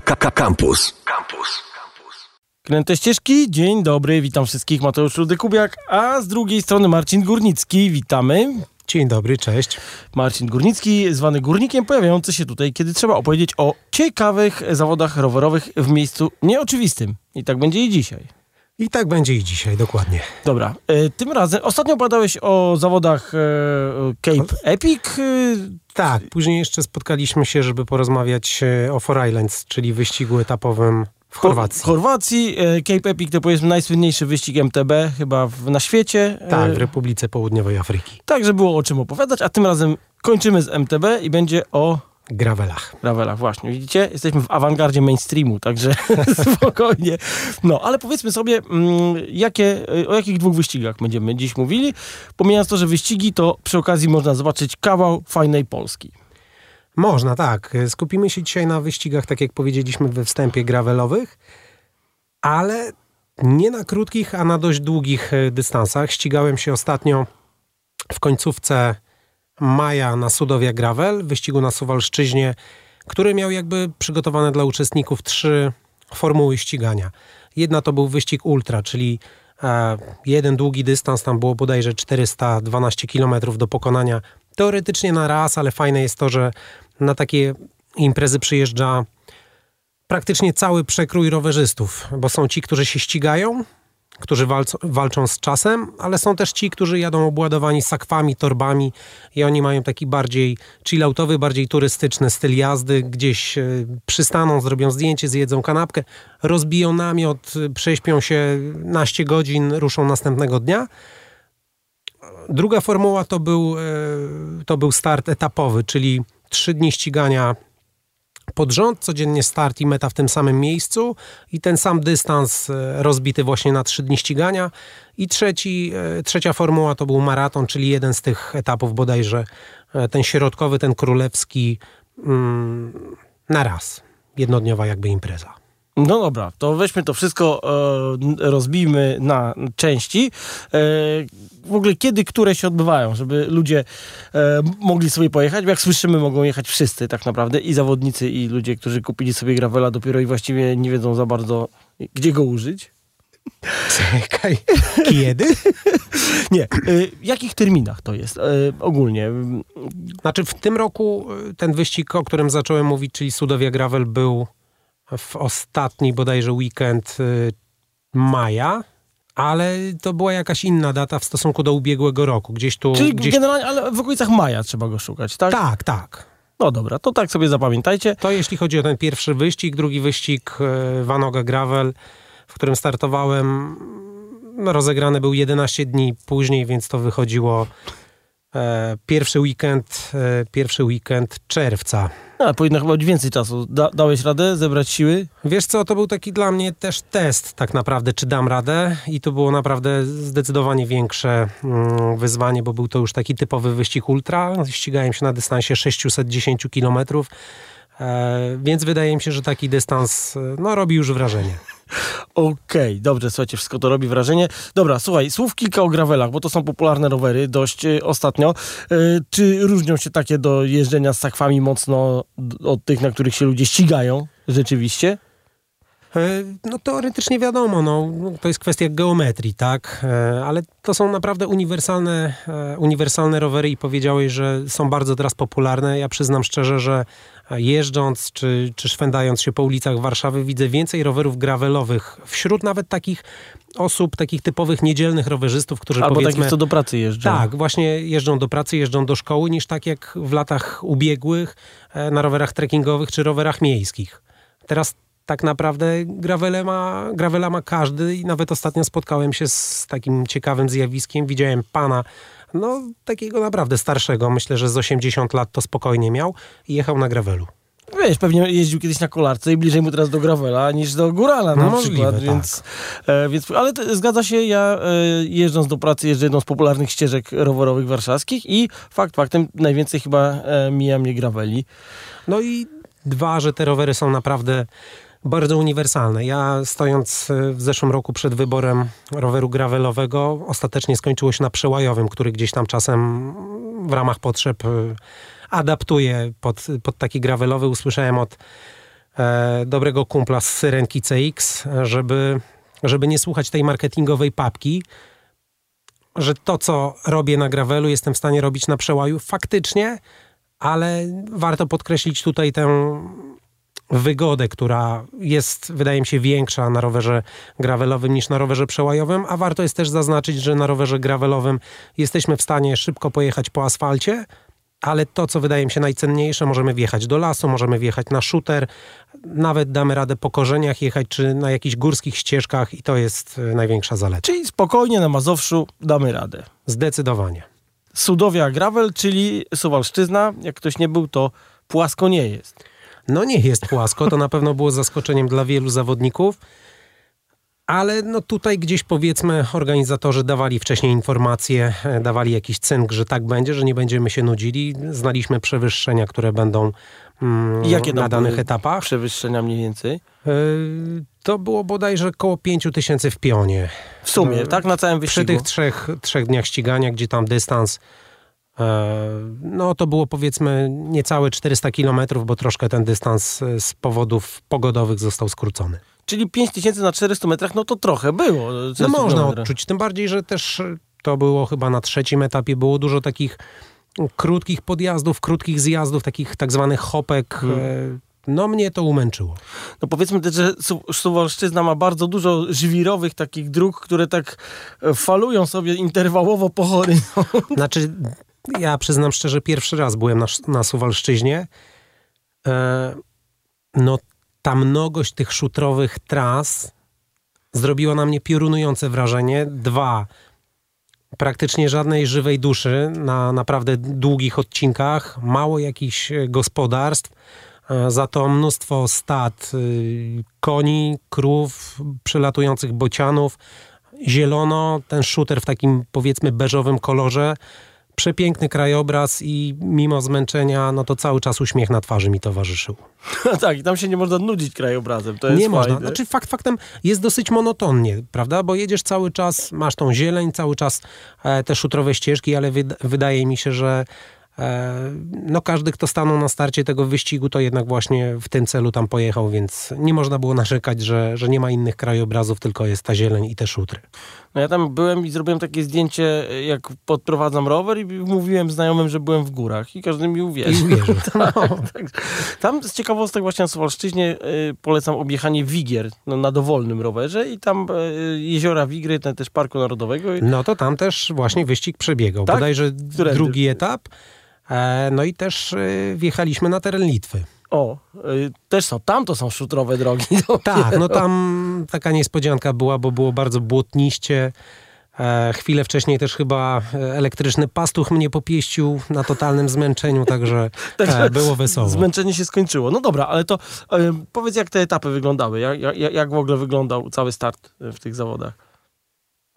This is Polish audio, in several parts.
Campus. Campus. Kręte ścieżki, dzień dobry, witam wszystkich, Mateusz Rudy-Kubiak, a z drugiej strony Marcin Górnicki, witamy. Dzień dobry, cześć. Marcin Górnicki, zwany Górnikiem, pojawiający się tutaj, kiedy trzeba opowiedzieć o ciekawych zawodach rowerowych w miejscu nieoczywistym. I tak będzie i dzisiaj. I tak będzie i dzisiaj, dokładnie. Dobra, e, tym razem, ostatnio opowiadałeś o zawodach e, Cape Epic. E, Tak, później jeszcze spotkaliśmy się, żeby porozmawiać o Four Islands, czyli wyścigu etapowym w Chorwacji. W Chorwacji. Cape Epic to powiedzmy najsłynniejszy wyścig MTB chyba w, na świecie. Tak, w Republice Południowej Afryki. Także było o czym opowiadać, a tym razem kończymy z MTB i będzie o Gravelach. gravelach. Właśnie, widzicie? Jesteśmy w awangardzie mainstreamu, także spokojnie. No, ale powiedzmy sobie, mm, jakie, o jakich dwóch wyścigach będziemy dziś mówili, pomijając to, że wyścigi, to przy okazji można zobaczyć kawał fajnej Polski. Można, tak. Skupimy się dzisiaj na wyścigach, tak jak powiedzieliśmy we wstępie, gravelowych, ale nie na krótkich, a na dość długich e, dystansach. Ścigałem się ostatnio w końcówce maja na Sudowia Gravel, wyścigu na Suwalszczyźnie, który miał jakby przygotowane dla uczestników trzy formuły ścigania. Jedna to był wyścig ultra, czyli e, jeden długi dystans, tam było bodajże 412 km do pokonania teoretycznie na raz, ale fajne jest to, że na takie imprezy przyjeżdża praktycznie cały przekrój rowerzystów, bo są ci, którzy się ścigają, którzy walczą, walczą z czasem, ale są też ci, którzy jadą obładowani sakwami, torbami i oni mają taki bardziej chilloutowy, bardziej turystyczny styl jazdy. Gdzieś e, przystaną, zrobią zdjęcie, zjedzą kanapkę, rozbiją namiot, e, prześpią się naście godzin, ruszą następnego dnia. Druga formuła to był, e, to był start etapowy, czyli trzy dni ścigania pod rząd, codziennie start i meta w tym samym miejscu i ten sam dystans e, rozbity właśnie na trzy dni ścigania. I trzeci, e, trzecia formuła to był maraton, czyli jeden z tych etapów bodajże, e, ten środkowy, ten królewski mm, na raz. Jednodniowa jakby impreza. No dobra, to weźmy to wszystko, e, rozbijmy na części. E, w ogóle kiedy które się odbywają, żeby ludzie e, mogli sobie pojechać, bo jak słyszymy mogą jechać wszyscy tak naprawdę, i zawodnicy, i ludzie, którzy kupili sobie gravela dopiero i właściwie nie wiedzą za bardzo, gdzie go użyć. Czekaj, kiedy? Nie, e, w jakich terminach to jest e, ogólnie? Znaczy w tym roku y, ten wyścig, o którym zacząłem mówić, czyli Sudowia Gravel był w ostatni bodajże weekend y, maja, ale to była jakaś inna data w stosunku do ubiegłego roku. Gdzieś tu... Czyli gdzieś... generalnie, ale w okolicach maja trzeba go szukać, tak? Tak, tak. No dobra, to tak sobie zapamiętajcie. To jeśli chodzi o ten pierwszy wyścig, drugi wyścig y, Vanoga Gravel, w którym startowałem, no, rozegrany był 11 dni później, więc to wychodziło pierwszy weekend, e, pierwszy weekend czerwca. A, powinno chyba być więcej czasu. Da, dałeś radę zebrać siły? Wiesz co, to był taki dla mnie też test tak naprawdę, czy dam radę i to było naprawdę zdecydowanie większe mm, wyzwanie, bo był to już taki typowy wyścig ultra. Ścigałem się na dystansie 610 km, e, więc wydaje mi się, że taki dystans e, no, robi już wrażenie. Okej, dobrze, słuchajcie, wszystko to robi wrażenie. Dobra, słuchaj, słów kilka o gravelach, bo to są popularne rowery dość y, ostatnio. Y, czy różnią się takie do jeżdżenia z sakwami mocno od tych, na których się ludzie ścigają rzeczywiście? E, No teoretycznie wiadomo, no, to jest kwestia geometrii, tak, E, ale to są naprawdę uniwersalne, e, uniwersalne rowery i powiedziałeś, że są bardzo teraz popularne. Ja przyznam szczerze, że jeżdżąc czy, czy szwendając się po ulicach Warszawy widzę więcej rowerów gravelowych wśród nawet takich osób, takich typowych niedzielnych rowerzystów, którzy Albo powiedzmy... takich, co do pracy jeżdżą. Tak, właśnie jeżdżą do pracy, jeżdżą do szkoły, niż tak jak w latach ubiegłych e, na rowerach trekkingowych czy rowerach miejskich. Teraz tak naprawdę gravele ma, gravela ma każdy i nawet ostatnio spotkałem się z takim ciekawym zjawiskiem. Widziałem pana, no takiego naprawdę starszego, myślę, że z 80 lat to spokojnie miał i jechał na gravelu. Wiesz, pewnie jeździł kiedyś na kolarce i bliżej mu teraz do gravela niż do górala na No możliwe, przykład, tak. więc, e, więc ale to, zgadza się, ja e, jeżdżąc do pracy jeżdżę jedną z popularnych ścieżek rowerowych warszawskich i fakt faktem najwięcej chyba e, mija mnie graveli. No i dwa, że te rowery są naprawdę bardzo uniwersalne. Ja stojąc e, w zeszłym roku przed wyborem roweru gravelowego, ostatecznie skończyło się na przełajowym, który gdzieś tam czasem w ramach potrzeb e, adaptuję pod, pod taki gravelowy. Usłyszałem od e, dobrego kumpla z Syrenki CX, żeby, żeby nie słuchać tej marketingowej papki, że to, co robię na gravelu, jestem w stanie robić na przełaju faktycznie, ale warto podkreślić tutaj tę wygodę, która jest, wydaje mi się, większa na rowerze gravelowym niż na rowerze przełajowym, a warto jest też zaznaczyć, że na rowerze gravelowym jesteśmy w stanie szybko pojechać po asfalcie, ale to, co wydaje mi się najcenniejsze, możemy wjechać do lasu, możemy wjechać na shooter, nawet damy radę po korzeniach jechać, czy na jakichś górskich ścieżkach i to jest e, największa zaleta. Czyli spokojnie na Mazowszu damy radę. Zdecydowanie. Sudowia Gravel, czyli Suwalszczyzna, jak ktoś nie był, to płasko nie jest. No nie jest płasko, to na pewno było zaskoczeniem dla wielu zawodników, ale no tutaj gdzieś powiedzmy organizatorzy dawali wcześniej informacje, e, dawali jakiś cynk, że tak będzie, że nie będziemy się nudzili. Znaliśmy przewyższenia, które będą mm, Jakie na danych etapach. Przewyższenia mniej więcej. Yy, To było bodajże około 5 tysięcy w pionie. W sumie, E, tak? Na całym Przy wyścigu. tych trzech, trzech dniach ścigania, gdzie tam dystans, e, no to było powiedzmy niecałe 400 kilometrów, bo troszkę ten dystans e, z powodów pogodowych został skrócony. Czyli 5000 na 400 metrach, no to trochę było. No 400 można kilometrów. odczuć, tym bardziej, że też e, to było chyba na trzecim etapie, było dużo takich krótkich podjazdów, krótkich zjazdów, takich tak zwanych hopek. Hmm. e, No mnie to umęczyło. No powiedzmy też, że Su- Suwalszczyzna ma bardzo dużo żwirowych takich dróg, które tak e, falują sobie interwałowo po horyzont. Znaczy, ja przyznam szczerze, pierwszy raz byłem na, na Suwalszczyźnie. E, no, ta mnogość tych szutrowych tras zrobiła na mnie piorunujące wrażenie. Dwa, praktycznie żadnej żywej duszy na naprawdę długich odcinkach, mało jakichś e, gospodarstw, e, za to mnóstwo stad, y, koni, krów, przylatujących bocianów, zielono, ten shooter w takim powiedzmy beżowym kolorze, przepiękny krajobraz i mimo zmęczenia, no to cały czas uśmiech na twarzy mi towarzyszył. tak, i tam się nie można nudzić krajobrazem. To jest Nie można. fajne. Znaczy fakt faktem jest dosyć monotonnie, prawda? Bo jedziesz cały czas, masz tą zieleń, cały czas e, te szutrowe ścieżki, ale wyd- wydaje mi się, że no każdy, kto stanął na starcie tego wyścigu, to jednak właśnie w tym celu tam pojechał, więc nie można było narzekać, że, że nie ma innych krajobrazów, tylko jest ta zieleń i te szutry. No ja tam byłem i zrobiłem takie zdjęcie, jak podprowadzam rower i mówiłem znajomym, że byłem w górach i każdy mi uwierzył. uwierzył. No. Tak. Tam z ciekawostek właśnie na Suwalszczyźnie y, polecam objechanie Wigier no, na dowolnym rowerze i tam y, jeziora Wigry, ten też Parku Narodowego. No to tam też właśnie wyścig przebiegał. Tak? Bodajże drugi etap. E, no i też e, wjechaliśmy na teren Litwy. o, y, też są, tam to są szutrowe drogi. Tak, no tam taka niespodzianka była, bo było bardzo błotniście. E, chwilę wcześniej też chyba e, elektryczny pastuch mnie popieścił na totalnym zmęczeniu, także Także było wesoło. Zmęczenie się skończyło. No dobra, ale to y, powiedz, jak te etapy wyglądały? Jak, jak, jak w ogóle wyglądał cały start y, w tych zawodach?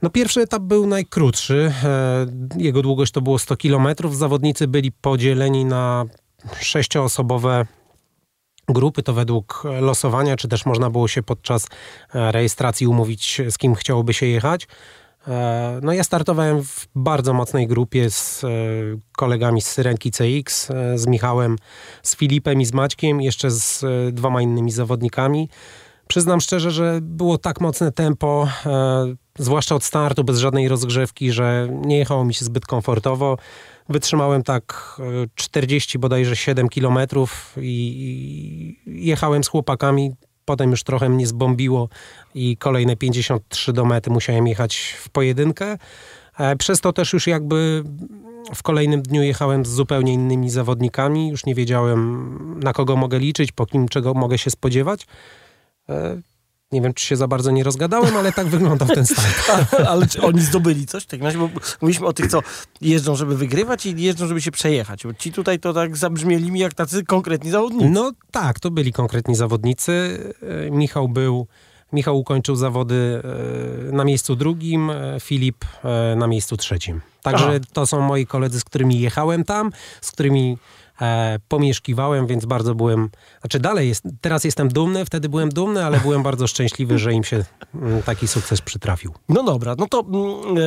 No pierwszy etap był najkrótszy. E, Jego długość to było 100 km. Zawodnicy byli podzieleni na sześcioosobowe grupy, to według losowania, czy też można było się podczas e, rejestracji umówić, z kim chciałoby się jechać. E, No ja startowałem w bardzo mocnej grupie z kolegami z Syrenki CX, z Michałem, z Filipem i z Maćkiem, jeszcze z dwoma innymi zawodnikami. Przyznam szczerze, że było tak mocne tempo, e, zwłaszcza od startu, bez żadnej rozgrzewki, że nie jechało mi się zbyt komfortowo. Wytrzymałem tak e, 40 bodajże 7 kilometrów i, i jechałem z chłopakami. Potem już trochę mnie zbombiło i kolejne 53 do mety musiałem jechać w pojedynkę. E, Przez to też już jakby w kolejnym dniu jechałem z zupełnie innymi zawodnikami. Już nie wiedziałem na kogo mogę liczyć, po kim czego mogę się spodziewać. E, Nie wiem, czy się za bardzo nie rozgadałem, ale tak wyglądał ten start. Ale czy oni zdobyli coś? Tak, bo mówiliśmy o tych, co jeżdżą, żeby wygrywać i jeżdżą, żeby się przejechać. Bo ci tutaj to tak zabrzmieli mi jak tacy konkretni zawodnicy. No tak, to byli konkretni zawodnicy. E, Michał był, Michał ukończył zawody e, na miejscu drugim, Filip na miejscu trzecim. Także Aha. to są moi koledzy, z którymi jechałem tam, z którymi e, pomieszkiwałem, więc bardzo byłem, znaczy dalej jest, teraz jestem dumny, wtedy byłem dumny, ale byłem bardzo szczęśliwy, że im się mm, taki sukces przytrafił. No dobra, no to mm, e,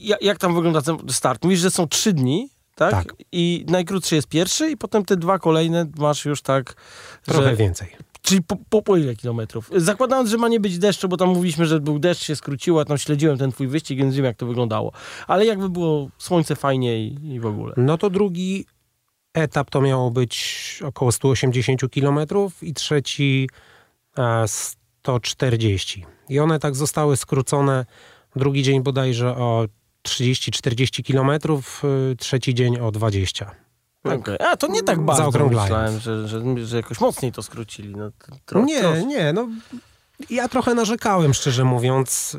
ja- jak tam wygląda ten start? Mówisz, że są trzy dni, tak? Tak. I najkrótszy jest pierwszy i potem te dwa kolejne masz już tak, Trochę że więcej. Czyli po, po, po ile kilometrów? Zakładając, że ma nie być deszczu, bo tam mówiliśmy, że był deszcz, się skróciło, ja tam śledziłem ten twój wyścig, więc wiem, jak to wyglądało. Ale jakby było słońce fajnie i, i w ogóle. No to drugi etap to miało być około 180 km i trzeci e, 140. I one tak zostały skrócone. Drugi dzień bodajże o 30-40 km, y, trzeci dzień o 20. Tak. Okay. A, to nie tak bardzo. Zaokrąglając. Myślałem, że, że, że jakoś mocniej to skrócili. No, to, tro, nie, tro... nie, no ja trochę narzekałem, szczerze mówiąc,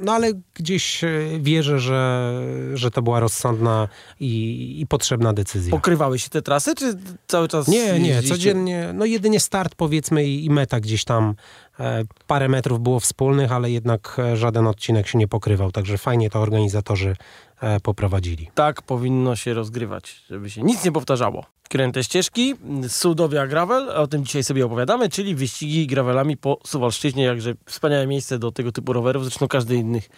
no ale gdzieś e, wierzę, że, że to była rozsądna i, i potrzebna decyzja. Pokrywały się te trasy, czy cały czas Nie, nie, codziennie, no jedynie start powiedzmy i, i meta gdzieś tam, e, parę metrów było wspólnych, ale jednak e, żaden odcinek się nie pokrywał, także fajnie to organizatorzy poprowadzili. Tak powinno się rozgrywać, żeby się nic nie powtarzało. Kręte ścieżki, Sudowia Gravel, o tym dzisiaj sobie opowiadamy, czyli wyścigi gravelami po Suwalszczyźnie, jakże wspaniałe miejsce do tego typu rowerów, zresztą każdy innych e,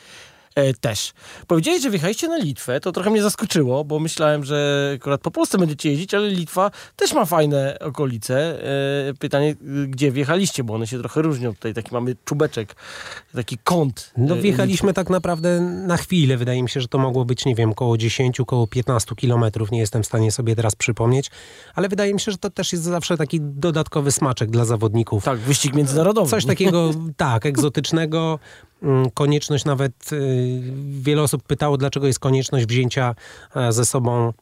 też. Powiedziałeś, że wjechaliście na Litwę, to trochę mnie zaskoczyło, bo myślałem, że akurat po Polsce będziecie jeździć, ale Litwa też ma fajne okolice. E, pytanie, gdzie wjechaliście, bo one się trochę różnią. Tutaj taki mamy czubeczek, taki kąt. No e, wjechaliśmy Litwy. tak naprawdę na chwilę. Wydaje mi się, że to mogło być, nie wiem, około 10, około 15 kilometrów. Nie jestem w stanie sobie teraz przypomnieć. Ale wydaje mi się, że to też jest zawsze taki dodatkowy smaczek dla zawodników. Tak, wyścig międzynarodowy. Coś takiego, tak, egzotycznego. Mm, Konieczność nawet, y, wiele osób pytało, dlaczego jest konieczność wzięcia e, ze sobą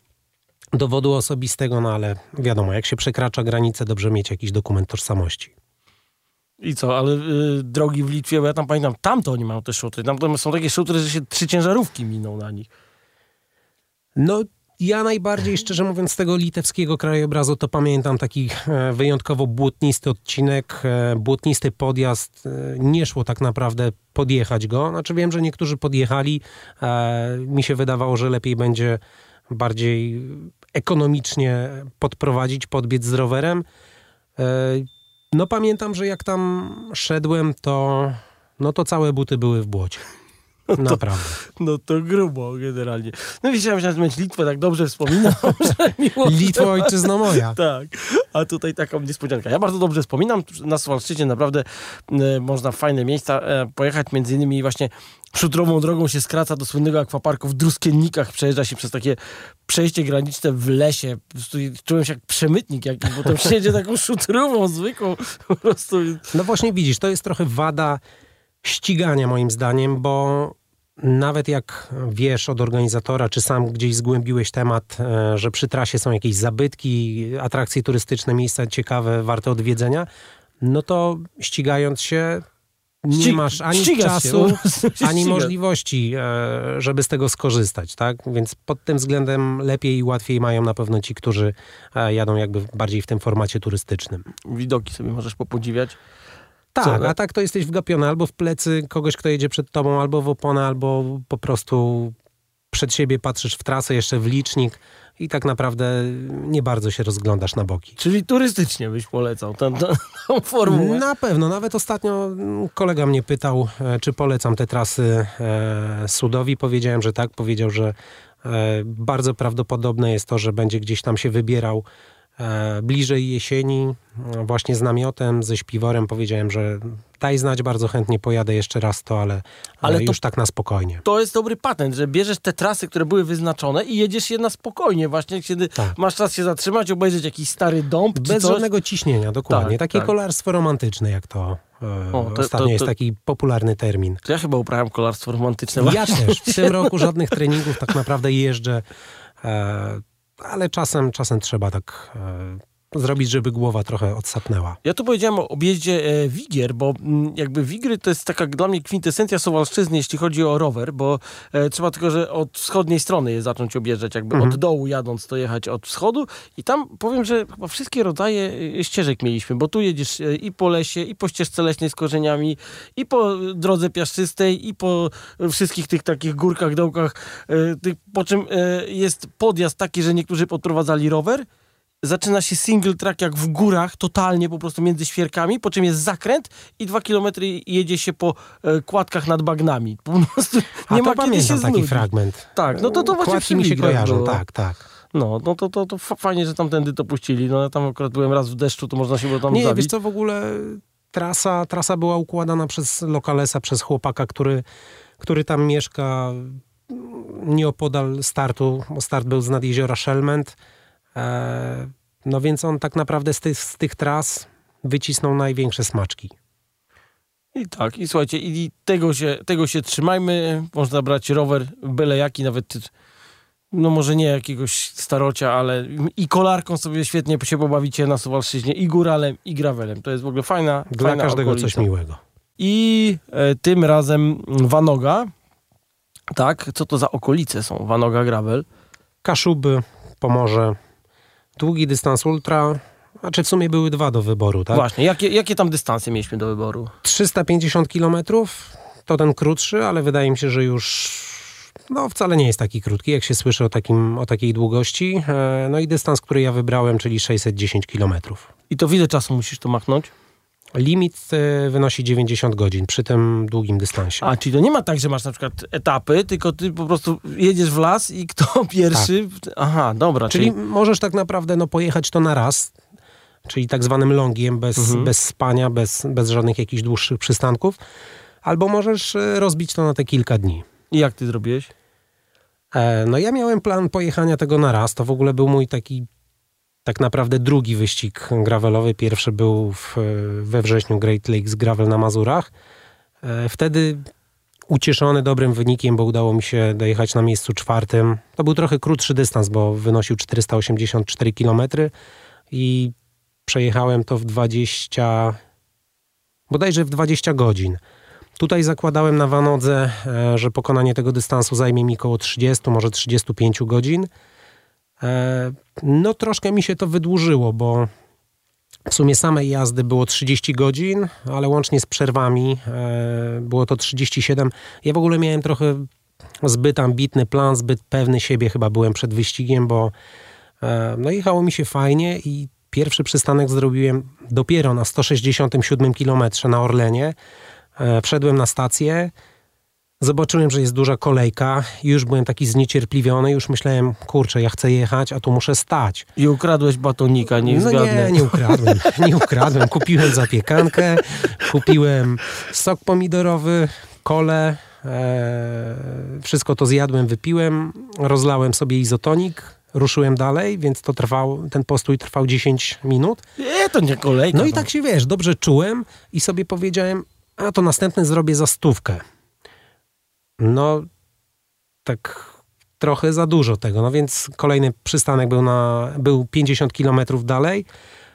dowodu osobistego, no ale wiadomo, jak się przekracza granicę, dobrze mieć jakiś dokument tożsamości. I co, ale y, drogi w Litwie, bo ja tam pamiętam, tam to oni mają te szutry. Tam są takie szutry, że się trzy ciężarówki miną na nich. No, ja najbardziej, szczerze mówiąc, z tego litewskiego krajobrazu to pamiętam taki e, wyjątkowo błotnisty odcinek, e, błotnisty podjazd. E, Nie szło tak naprawdę podjechać go. Znaczy wiem, że niektórzy podjechali. Mi się wydawało, że lepiej będzie bardziej ekonomicznie podprowadzić, podbiec z rowerem. No pamiętam, że jak tam szedłem, to no to całe buty były w błocie. Naprawdę. No to grubo generalnie. No myślałem, że mieć Litwę tak dobrze wspominam, że miło. Litwo ojczyzno moja. Tak, a tutaj taką niespodziankę. Ja bardzo dobrze wspominam, na Suwalszczyźnie naprawdę e, można w fajne miejsca e, pojechać, między innymi właśnie szutrową drogą się skraca do słynnego akwaparku w Druskiennikach, przejeżdża się przez takie przejście graniczne w lesie. Czułem się jak przemytnik jakiś, bo tam się jedzie taką szutrową, zwykłą po prostu. No właśnie widzisz, to jest trochę wada ścigania moim zdaniem, bo nawet jak wiesz od organizatora, czy sam gdzieś zgłębiłeś temat, e, że przy trasie są jakieś zabytki, atrakcje turystyczne, miejsca ciekawe, warte odwiedzenia, no to ścigając się nie masz ani czasu, się, ani możliwości, e, żeby z tego skorzystać, tak? Więc pod tym względem lepiej i łatwiej mają na pewno ci, którzy e, jadą jakby bardziej w tym formacie turystycznym. Widoki sobie możesz popodziwiać. Tak, Co, a tak to jesteś wgapiony albo w plecy kogoś, kto jedzie przed tobą, albo w oponę, albo po prostu przed siebie patrzysz w trasę, jeszcze w licznik i tak naprawdę nie bardzo się rozglądasz na boki. Czyli turystycznie byś polecał tę, tą formułę. Na pewno, nawet ostatnio mm, kolega mnie pytał, e, czy polecam te trasy e, Sudowi. Powiedziałem, że tak. Powiedział, że e, bardzo prawdopodobne jest to, że będzie gdzieś tam się wybierał bliżej jesieni, e, właśnie z namiotem, ze śpiworem. Powiedziałem, że daj znać, bardzo chętnie pojadę jeszcze raz to, ale, Ale już tak na spokojnie. To jest dobry patent, że bierzesz te trasy, które były wyznaczone i jedziesz je na spokojnie, właśnie kiedy Tak. masz czas się zatrzymać, obejrzeć jakiś stary dąb Bez coś. żadnego ciśnienia, dokładnie. Tak, Takie tak. kolarstwo romantyczne, jak to, e, O, to- ostatnio to- jest to- taki popularny termin. Ja chyba uprawiam kolarstwo romantyczne. Ja też. W tym roku żadnych treningów tak naprawdę jeżdżę, e, ale czasem, czasem trzeba tak e, zrobić, żeby głowa trochę odsapnęła. Ja tu powiedziałem o objeździe e, Wigier, bo mm, jakby Wigry to jest taka dla mnie kwintesencja Suwalszczyzny, jeśli chodzi o rower, bo e, trzeba tylko, że od wschodniej strony je zacząć objeżdżać, jakby Mhm. od dołu jadąc to jechać od wschodu i tam powiem, że chyba wszystkie rodzaje e, ścieżek mieliśmy, bo tu jedziesz e, i po lesie, i po ścieżce leśnej z korzeniami, i po drodze piaszczystej, i po wszystkich tych takich górkach, dołkach, e, tych, po czym e, jest podjazd taki, że niektórzy podprowadzali rower, zaczyna się single track jak w górach, totalnie po prostu między świerkami, po czym jest zakręt i dwa kilometry jedzie się po e, kładkach nad bagnami. Po prostu A nie ma kiedy się taki fragment. Tak, no to to właśnie Kładki mi się kojarzą, było. tak, tak. No, no to, to, to fa- fajnie, że tamtędy to puścili. No ja tam akurat byłem raz w deszczu, to można się było tam Nie, zabić. wiesz co, w ogóle trasa, trasa była układana przez lokalesa, przez chłopaka, który, który tam mieszka nieopodal startu, bo start był z nad jeziora Szelment. E, no więc on tak naprawdę z tych, z tych tras wycisnął największe smaczki. I tak, i słuchajcie, i tego się, tego się trzymajmy. Można brać rower byle jaki, nawet no może nie jakiegoś starocia, ale i kolarką sobie świetnie się pobawicie na Suwalszczyźnie, i góralem, i gravelem. To jest w ogóle fajna Dla fajna każdego okolica. coś miłego. I e, tym razem Wanoga. Tak, co to za okolice są? Wanoga Gravel. Kaszuby, Pomorze, długi dystans ultra, znaczy w sumie były dwa do wyboru, tak? Właśnie, jakie, jakie tam dystanse mieliśmy do wyboru? 350 km to ten krótszy, ale wydaje mi się, że już no, wcale nie jest taki krótki, jak się słyszy o, takim, o takiej długości. E, No i dystans, który ja wybrałem, czyli 610 km. I to w ile czasu musisz to machnąć? Limit e, wynosi 90 godzin przy tym długim dystansie. A, czyli to nie ma tak, że masz na przykład etapy, tylko ty po prostu jedziesz w las i kto pierwszy... Aha, dobra. Tak. Czyli możesz tak naprawdę no, pojechać to na raz, czyli tak zwanym longiem, bez, Mhm. bez spania, bez, bez żadnych jakichś dłuższych przystanków, albo możesz e, rozbić to na te kilka dni. I jak ty zrobiłeś? E, No ja miałem plan pojechania tego na raz. To w ogóle był mój taki tak naprawdę drugi wyścig gravelowy. Pierwszy był w, we wrześniu Great Lakes Gravel na Mazurach. E, Wtedy ucieszony dobrym wynikiem, bo udało mi się dojechać na miejscu czwartym. To był trochę krótszy dystans, bo wynosił 484 km i przejechałem to w 20, bodajże w 20 godzin. Tutaj zakładałem na Wanodze, e, że pokonanie tego dystansu zajmie mi około 30, może 35 godzin. E, No troszkę mi się to wydłużyło, bo w sumie samej jazdy było 30 godzin, ale łącznie z przerwami e, było to 37. Ja w ogóle miałem trochę zbyt ambitny plan, zbyt pewny siebie chyba byłem przed wyścigiem, bo e, no jechało mi się fajnie i pierwszy przystanek zrobiłem dopiero na 167 km na Orlenie. Wszedłem na stację, zobaczyłem, że jest duża kolejka już byłem taki zniecierpliwiony, już myślałem, kurczę, ja chcę jechać, a tu muszę stać. I ukradłeś batonika, niech no nie, nie ukradłem, nie ukradłem. Kupiłem zapiekankę, kupiłem sok pomidorowy, kole, e, wszystko to zjadłem, wypiłem, rozlałem sobie izotonik, ruszyłem dalej, więc to trwał, ten postój trwał 10 minut. Nie, to nie kolejka. No i to- tak się wiesz, dobrze czułem i sobie powiedziałem, a to następny zrobię za stówkę. No, tak trochę za dużo tego. No więc kolejny przystanek był, na, był 50 kilometrów dalej.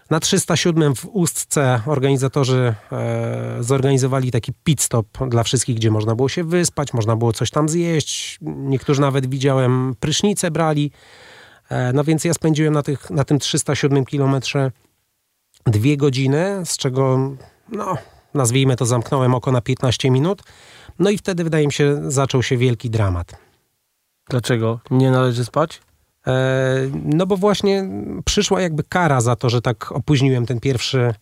Na 307 w Ustce organizatorzy e, zorganizowali taki pit stop dla wszystkich, gdzie można było się wyspać, można było coś tam zjeść. Niektórzy nawet widziałem prysznice brali. E, no więc ja spędziłem na, tych, na tym 307 kilometrze dwie godziny, z czego, no, nazwijmy to, zamknąłem oko na 15 minut. No i wtedy, wydaje mi się, zaczął się wielki dramat. Dlaczego? Nie należy spać? E, no bo właśnie przyszła jakby kara za to, że tak opóźniłem ten pierwszy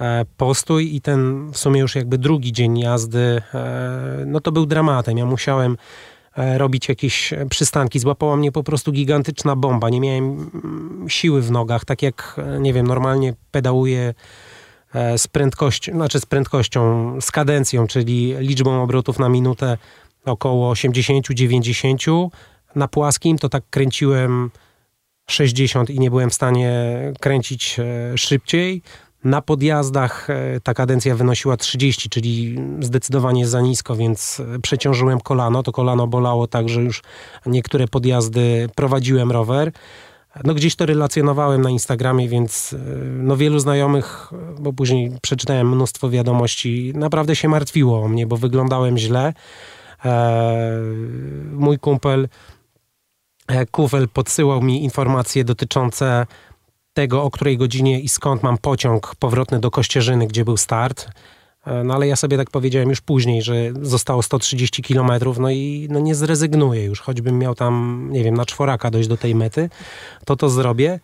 e, postój i ten w sumie już jakby drugi dzień jazdy, e, no to był dramatem. Ja musiałem e, robić jakieś przystanki. Złapała mnie po prostu gigantyczna bomba. Nie miałem mm, siły w nogach, tak jak, nie wiem, normalnie pedałuję z prędkością, znaczy z prędkością, z kadencją, czyli liczbą obrotów na minutę około 80-90. Na płaskim to tak kręciłem 60 i nie byłem w stanie kręcić e, szybciej. Na podjazdach e, ta kadencja wynosiła 30, czyli zdecydowanie za nisko, więc e, przeciążyłem kolano. To kolano bolało tak, że już niektóre podjazdy prowadziłem rower. No gdzieś to relacjonowałem na Instagramie, więc e, no wielu znajomych, bo później przeczytałem mnóstwo wiadomości, naprawdę się martwiło o mnie, bo wyglądałem źle. E, Mój kumpel e, Kufel podsyłał mi informacje dotyczące tego, o której godzinie i skąd mam pociąg powrotny do Kościerzyny, gdzie był start. E, No ale ja sobie tak powiedziałem już później, że zostało 130 kilometrów, no i no nie zrezygnuję już, choćbym miał tam, nie wiem, na czworaka dojść do tej mety, to to zrobię.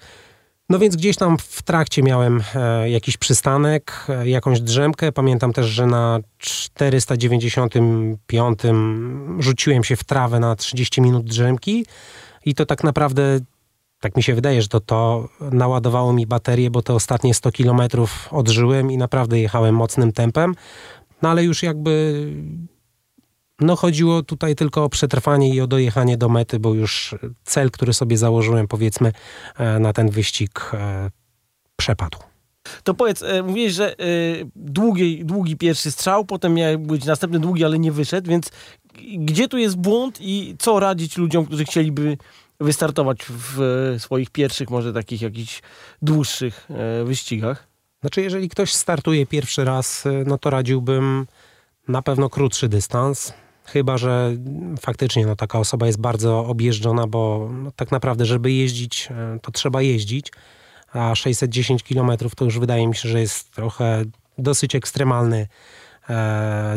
No więc gdzieś tam w trakcie miałem e, jakiś przystanek, e, jakąś drzemkę. Pamiętam też, że na 495 rzuciłem się w trawę na 30 minut drzemki i to tak naprawdę tak mi się wydaje, że to, to naładowało mi baterię, bo te ostatnie 100 kilometrów odżyłem i naprawdę jechałem mocnym tempem. No ale już jakby no chodziło tutaj tylko o przetrwanie i o dojechanie do mety, bo już cel, który sobie założyłem powiedzmy e, na ten wyścig e, przepadł. To powiedz, e, mówiłeś, że długi, długi pierwszy strzał, potem miał być następny długi, ale nie wyszedł, więc gdzie tu jest błąd i co radzić ludziom, którzy chcieliby wystartować w e, swoich pierwszych, może takich jakichś dłuższych e, wyścigach? Znaczy, jeżeli ktoś startuje pierwszy raz, e, no to radziłbym na pewno krótszy dystans. Chyba, że faktycznie no, taka osoba jest bardzo objeżdżona, bo no, tak naprawdę, żeby jeździć, to trzeba jeździć. A 610 km to już wydaje mi się, że jest trochę dosyć ekstremalny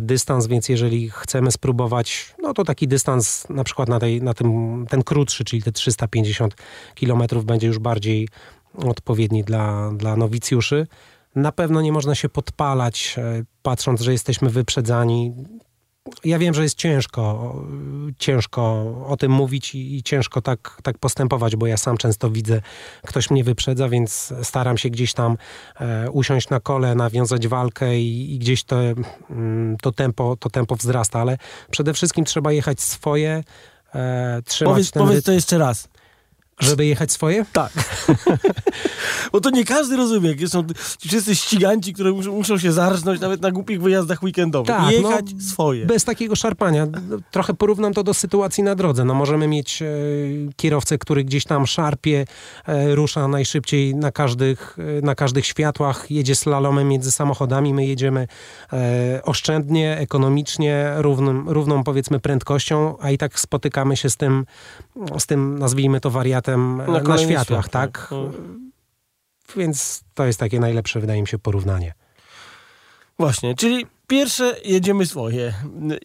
dystans, więc jeżeli chcemy spróbować, no to taki dystans na przykład na, tej, na tym, ten krótszy, czyli te 350 km będzie już bardziej odpowiedni dla, dla nowicjuszy. Na pewno nie można się podpalać, e, patrząc, że jesteśmy wyprzedzani. Ja wiem, że jest ciężko, ciężko o tym mówić i, i ciężko tak, tak postępować, bo ja sam często widzę, ktoś mnie wyprzedza, więc staram się gdzieś tam e, usiąść na kole, nawiązać walkę i, i gdzieś to, mm, to, tempo, to tempo wzrasta, ale przede wszystkim trzeba jechać swoje, e, trzymać Powiedz, ten powiedz to jeszcze raz. Żeby jechać swoje? Tak. Bo to nie każdy rozumie. Są ci wszyscy ściganci, które muszą, muszą się zarżnąć nawet na głupich wyjazdach weekendowych. Tak, Jechać no, swoje. Bez takiego szarpania. Trochę porównam to do sytuacji na drodze. No możemy mieć e, kierowcę, który gdzieś tam szarpie, e, rusza najszybciej na każdych, e, na każdych światłach, jedzie slalomem między samochodami. My jedziemy e, oszczędnie, ekonomicznie, równym, równą powiedzmy prędkością, a i tak spotykamy się z tym, z tym nazwijmy to wariatem e, na, kolejnych światłach, tak? No. Więc to jest takie najlepsze, wydaje mi się, porównanie. Właśnie, czyli pierwsze jedziemy swoje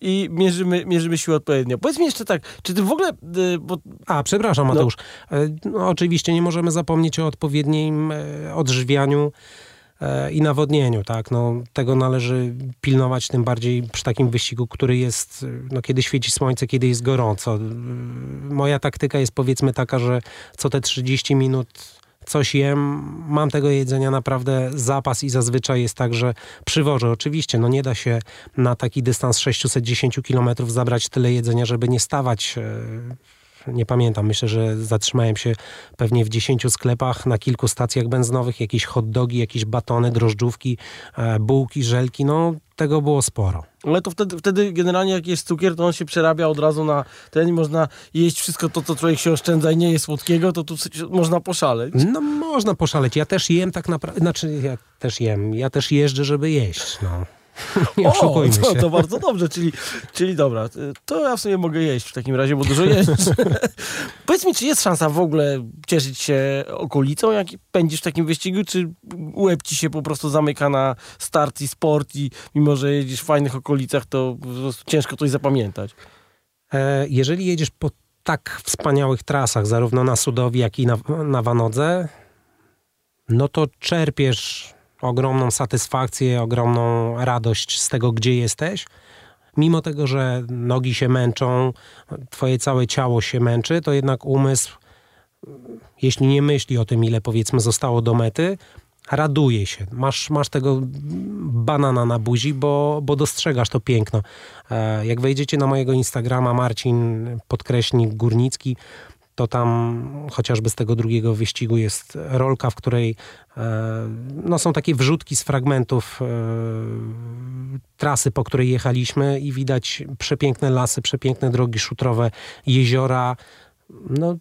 i mierzymy, mierzymy siłę odpowiednio. Powiedz mi jeszcze tak, czy ty w ogóle, y, bo A, przepraszam, Mateusz. E, No, oczywiście nie możemy zapomnieć o odpowiednim e, odżywianiu i nawodnieniu, tak? No, tego należy pilnować, tym bardziej przy takim wyścigu, który jest, e, no, kiedy świeci słońce, kiedy jest gorąco. E, Moja taktyka jest powiedzmy taka, że co te 30 minut coś jem, mam tego jedzenia naprawdę zapas i zazwyczaj jest tak, że przywożę. Oczywiście, no nie da się na taki dystans 610 km zabrać tyle jedzenia, żeby nie stawać e, nie pamiętam, myślę, że zatrzymałem się pewnie w 10 sklepach, na kilku stacjach benzynowych, jakieś hot dogi, jakieś batony, drożdżówki, e, bułki, żelki, no tego było sporo. ale to wtedy, wtedy generalnie jak jest cukier, to on się przerabia od razu na ten i można jeść wszystko to, co człowiek się oszczędza i nie jest słodkiego, to tu można poszaleć. No można poszaleć, ja też jem tak naprawdę, znaczy ja też jem, ja też jeżdżę, żeby jeść, no. Nie oszukujmy to, się. to bardzo dobrze, czyli, czyli dobra, to ja w sumie mogę jeść w takim razie, bo dużo jeść. Powiedz mi, czy jest szansa w ogóle cieszyć się okolicą, jak pędzisz w takim wyścigu, czy łeb ci się po prostu zamyka na start i sport i mimo, że jedziesz w fajnych okolicach, to ciężko coś zapamiętać. E, Jeżeli jedziesz po tak wspaniałych trasach, zarówno na Sudowi, jak i na, na Wanodze, no to czerpiesz ogromną satysfakcję, ogromną radość z tego, gdzie jesteś. Mimo tego, że nogi się męczą, twoje całe ciało się męczy, to jednak umysł, jeśli nie myśli o tym, ile powiedzmy zostało do mety, raduje się. Masz, masz tego banana na buzi, bo, bo dostrzegasz to piękno. E, Jak wejdziecie na mojego Instagrama Marcin podkreśnik Górnicki, to tam chociażby z tego drugiego wyścigu jest rolka, w której e, no, są takie wrzutki z fragmentów e, trasy, po której jechaliśmy i widać przepiękne lasy, przepiękne drogi szutrowe, jeziora. No,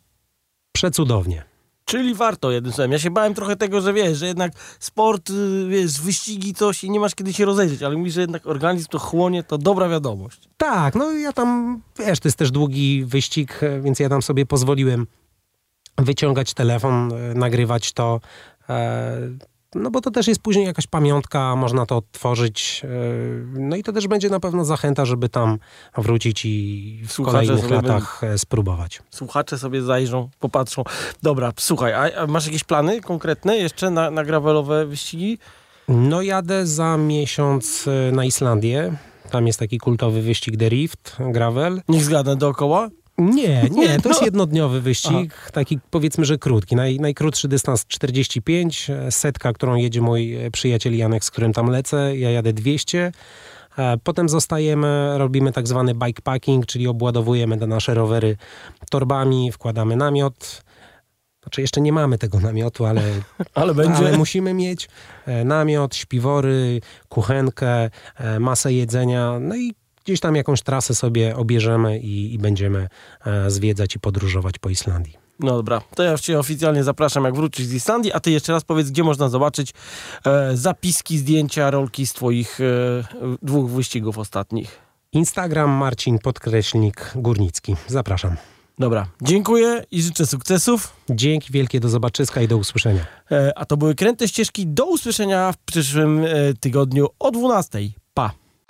przecudownie. Czyli warto jednym słowem. Ja się bałem trochę tego, że wiesz, że jednak sport, y, wiesz, wyścigi coś i nie masz kiedy się rozejrzeć, ale mówisz, że jednak organizm to chłonie, to dobra wiadomość. Tak, no ja tam, wiesz, to jest też długi wyścig, e, więc ja tam sobie pozwoliłem wyciągać telefon, e, nagrywać to. No bo to też jest później jakaś pamiątka, można to odtworzyć. e, No i to też będzie na pewno zachęta, żeby tam wrócić i w Słuchacze kolejnych latach e, spróbować. Słuchacze sobie zajrzą, popatrzą. Dobra, słuchaj, a, a masz jakieś plany konkretne jeszcze na, na gravelowe wyścigi? No jadę za miesiąc e, na Islandię. Tam jest taki kultowy wyścig The Rift, gravel. Niech zgadnę dookoła. Nie, nie, to jest No. jednodniowy wyścig, taki powiedzmy, że krótki. Naj, najkrótszy dystans 45, e, setka, którą jedzie mój e, przyjaciel Janek, z którym tam lecę, ja jadę 200. E, Potem zostajemy, robimy tak zwany bikepacking, czyli obładowujemy te nasze rowery torbami, wkładamy namiot. Znaczy jeszcze nie mamy tego namiotu, ale Ale będzie. ale musimy mieć namiot, śpiwory, kuchenkę, masę jedzenia, no i gdzieś tam jakąś trasę sobie obierzemy i, i będziemy e, zwiedzać i podróżować po Islandii. No dobra, to ja cię oficjalnie zapraszam, jak wrócisz z Islandii, a ty jeszcze raz powiedz, gdzie można zobaczyć e, zapiski, zdjęcia, rolki z twoich e, dwóch wyścigów ostatnich. Instagram Marcin Podkreślnik Górnicki. Zapraszam. Dobra, dziękuję i życzę sukcesów. Dzięki wielkie, do zobaczyska i do usłyszenia. E, a to były Kręte Ścieżki. Do usłyszenia w przyszłym e, tygodniu o 12.